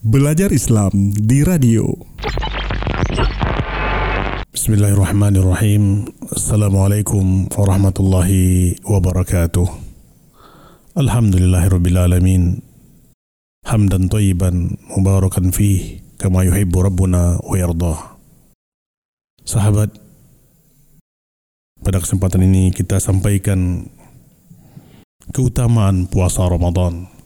Belajar Islam di radio. Bismillahirrahmanirrahim. Assalamualaikum warahmatullahi wabarakatuh. Alhamdulillahirrabbilalamin. Hamdan tayyiban mubarakan fih kama yuhibbu rabbuna wa yardah. Sahabat, pada kesempatan ini kita sampaikan keutamaan puasa Ramadan.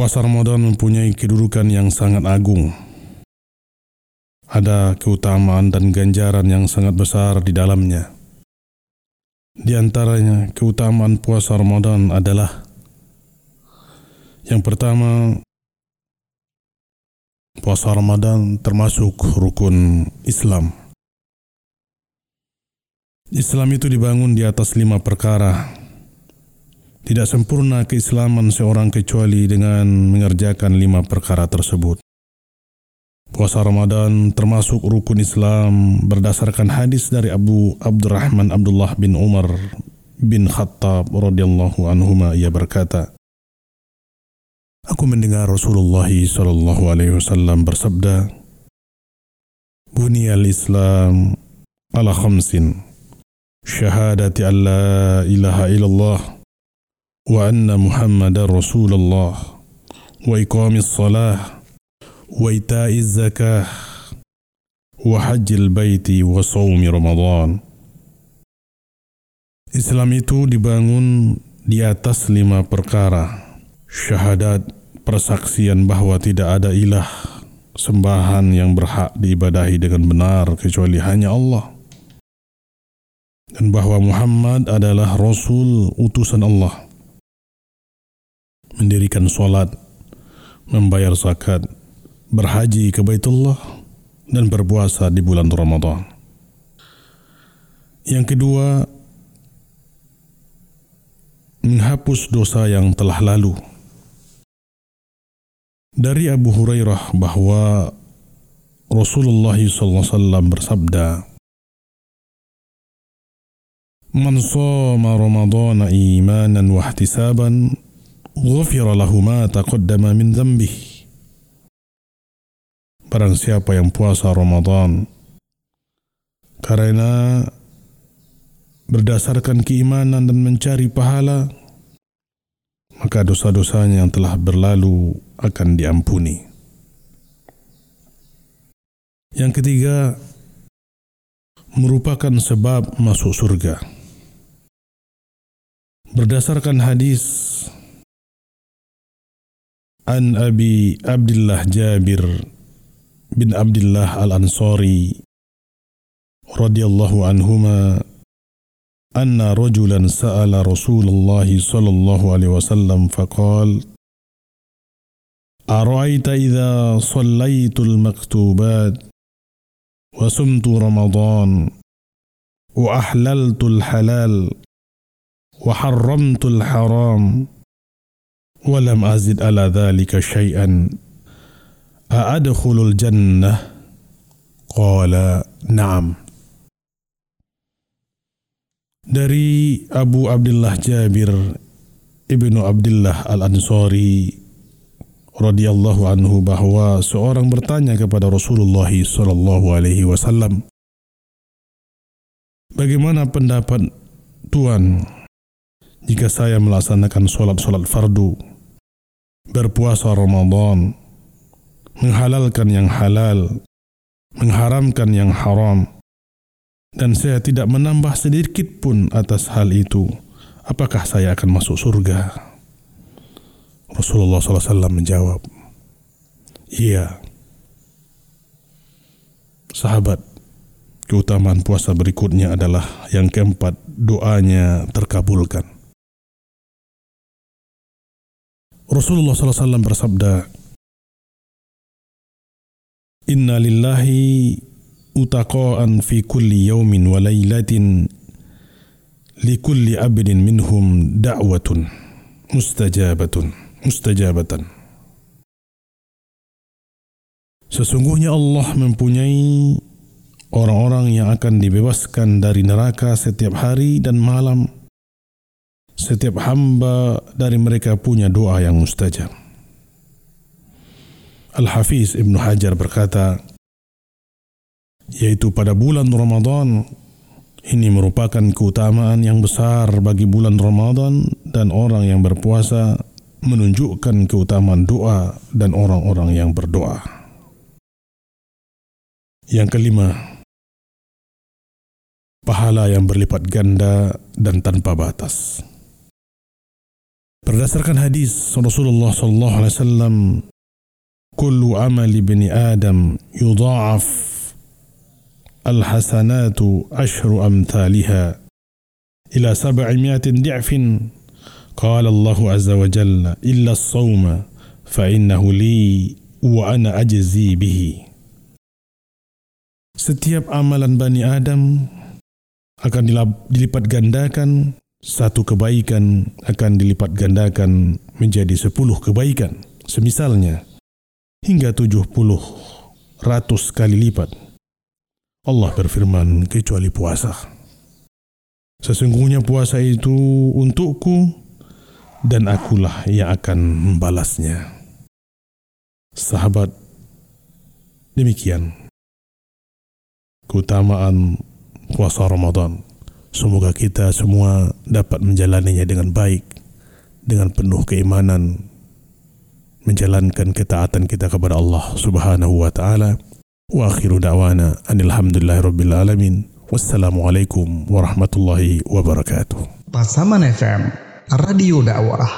Puasa Ramadan mempunyai kedudukan yang sangat agung. Ada keutamaan dan ganjaran yang sangat besar di dalamnya. Di antaranya, keutamaan puasa Ramadan adalah yang pertama, puasa Ramadan termasuk rukun Islam. Islam itu dibangun di atas lima perkara tidak sempurna keislaman seorang kecuali dengan mengerjakan lima perkara tersebut. Puasa Ramadan termasuk rukun Islam berdasarkan hadis dari Abu Abdurrahman Abdullah bin Umar bin Khattab radhiyallahu anhuma ia berkata Aku mendengar Rasulullah sallallahu alaihi wasallam bersabda Buniyal Islam ala khamsin syahadati an la ilaha illallah وأن محمد رسول الله وإقام الصلاة وإيتاء الزكاة وحج البيت وصوم رمضان Islam itu dibangun di atas lima perkara. Syahadat, persaksian bahwa tidak ada ilah sembahan yang berhak diibadahi dengan benar kecuali hanya Allah. Dan bahwa Muhammad adalah Rasul utusan Allah mendirikan sholat, membayar zakat, berhaji ke Baitullah, dan berpuasa di bulan Ramadan. Yang kedua, menghapus dosa yang telah lalu. Dari Abu Hurairah bahwa Rasulullah SAW bersabda, Man sama Ramadana imanan wa ghufira lahu ma taqaddama min Barang siapa yang puasa Ramadan karena berdasarkan keimanan dan mencari pahala maka dosa-dosanya yang telah berlalu akan diampuni. Yang ketiga merupakan sebab masuk surga. Berdasarkan hadis عن أبي عبد الله جابر بن عبد الله الأنصاري رضي الله عنهما أن رجلا سأل رسول الله صلى الله عليه وسلم فقال أرأيت إذا صليت المكتوبات وصمت رمضان وأحللت الحلال وحرمت الحرام ولم أزد على ذلك شيئا أأدخل الجنة قال نعم dari Abu Abdullah Jabir ibnu Abdullah al Ansori radhiyallahu anhu bahwa seorang bertanya kepada Rasulullah sallallahu alaihi wasallam Bagaimana pendapat Tuhan jika saya melaksanakan sholat-sholat fardu Berpuasa Ramadan, menghalalkan yang halal, mengharamkan yang haram, dan saya tidak menambah sedikit pun atas hal itu, apakah saya akan masuk surga? Rasulullah SAW menjawab, Iya. Sahabat, keutamaan puasa berikutnya adalah yang keempat, doanya terkabulkan. Rasulullah SAW bersabda, Inna lillahi utaqaan fi kulli yawmin wa laylatin li kulli abdin minhum da'watun mustajabatun mustajabatan. Sesungguhnya Allah mempunyai orang-orang yang akan dibebaskan dari neraka setiap hari dan malam setiap hamba dari mereka punya doa yang mustajab. Al-Hafiz Ibnu Hajar berkata, yaitu pada bulan Ramadan ini merupakan keutamaan yang besar bagi bulan Ramadan dan orang yang berpuasa menunjukkan keutamaan doa dan orang-orang yang berdoa. Yang kelima, pahala yang berlipat ganda dan tanpa batas. Berdasarkan hadis Rasulullah sallallahu alaihi wasallam, "Kullu amali bani Adam yudha'af الحسنات عشر أمثالها إلى سبعمائة ضعف قال الله عز وجل إلا الصوم فإنه لي وأنا أجزي به Setiap amalan Bani Adam akan dilipat gandakan, satu kebaikan akan dilipat gandakan menjadi sepuluh kebaikan. Semisalnya, hingga tujuh puluh ratus kali lipat. Allah berfirman kecuali puasa. Sesungguhnya puasa itu untukku dan akulah yang akan membalasnya. Sahabat, demikian keutamaan puasa Ramadan. Semoga kita semua dapat menjalaninya dengan baik, dengan penuh keimanan, menjalankan ketaatan kita kepada Allah Subhanahu wa taala Wa akhiru da'wana alamin. Wassalamualaikum warahmatullahi wabarakatuh. Pasaman FM, Radio Dakwah.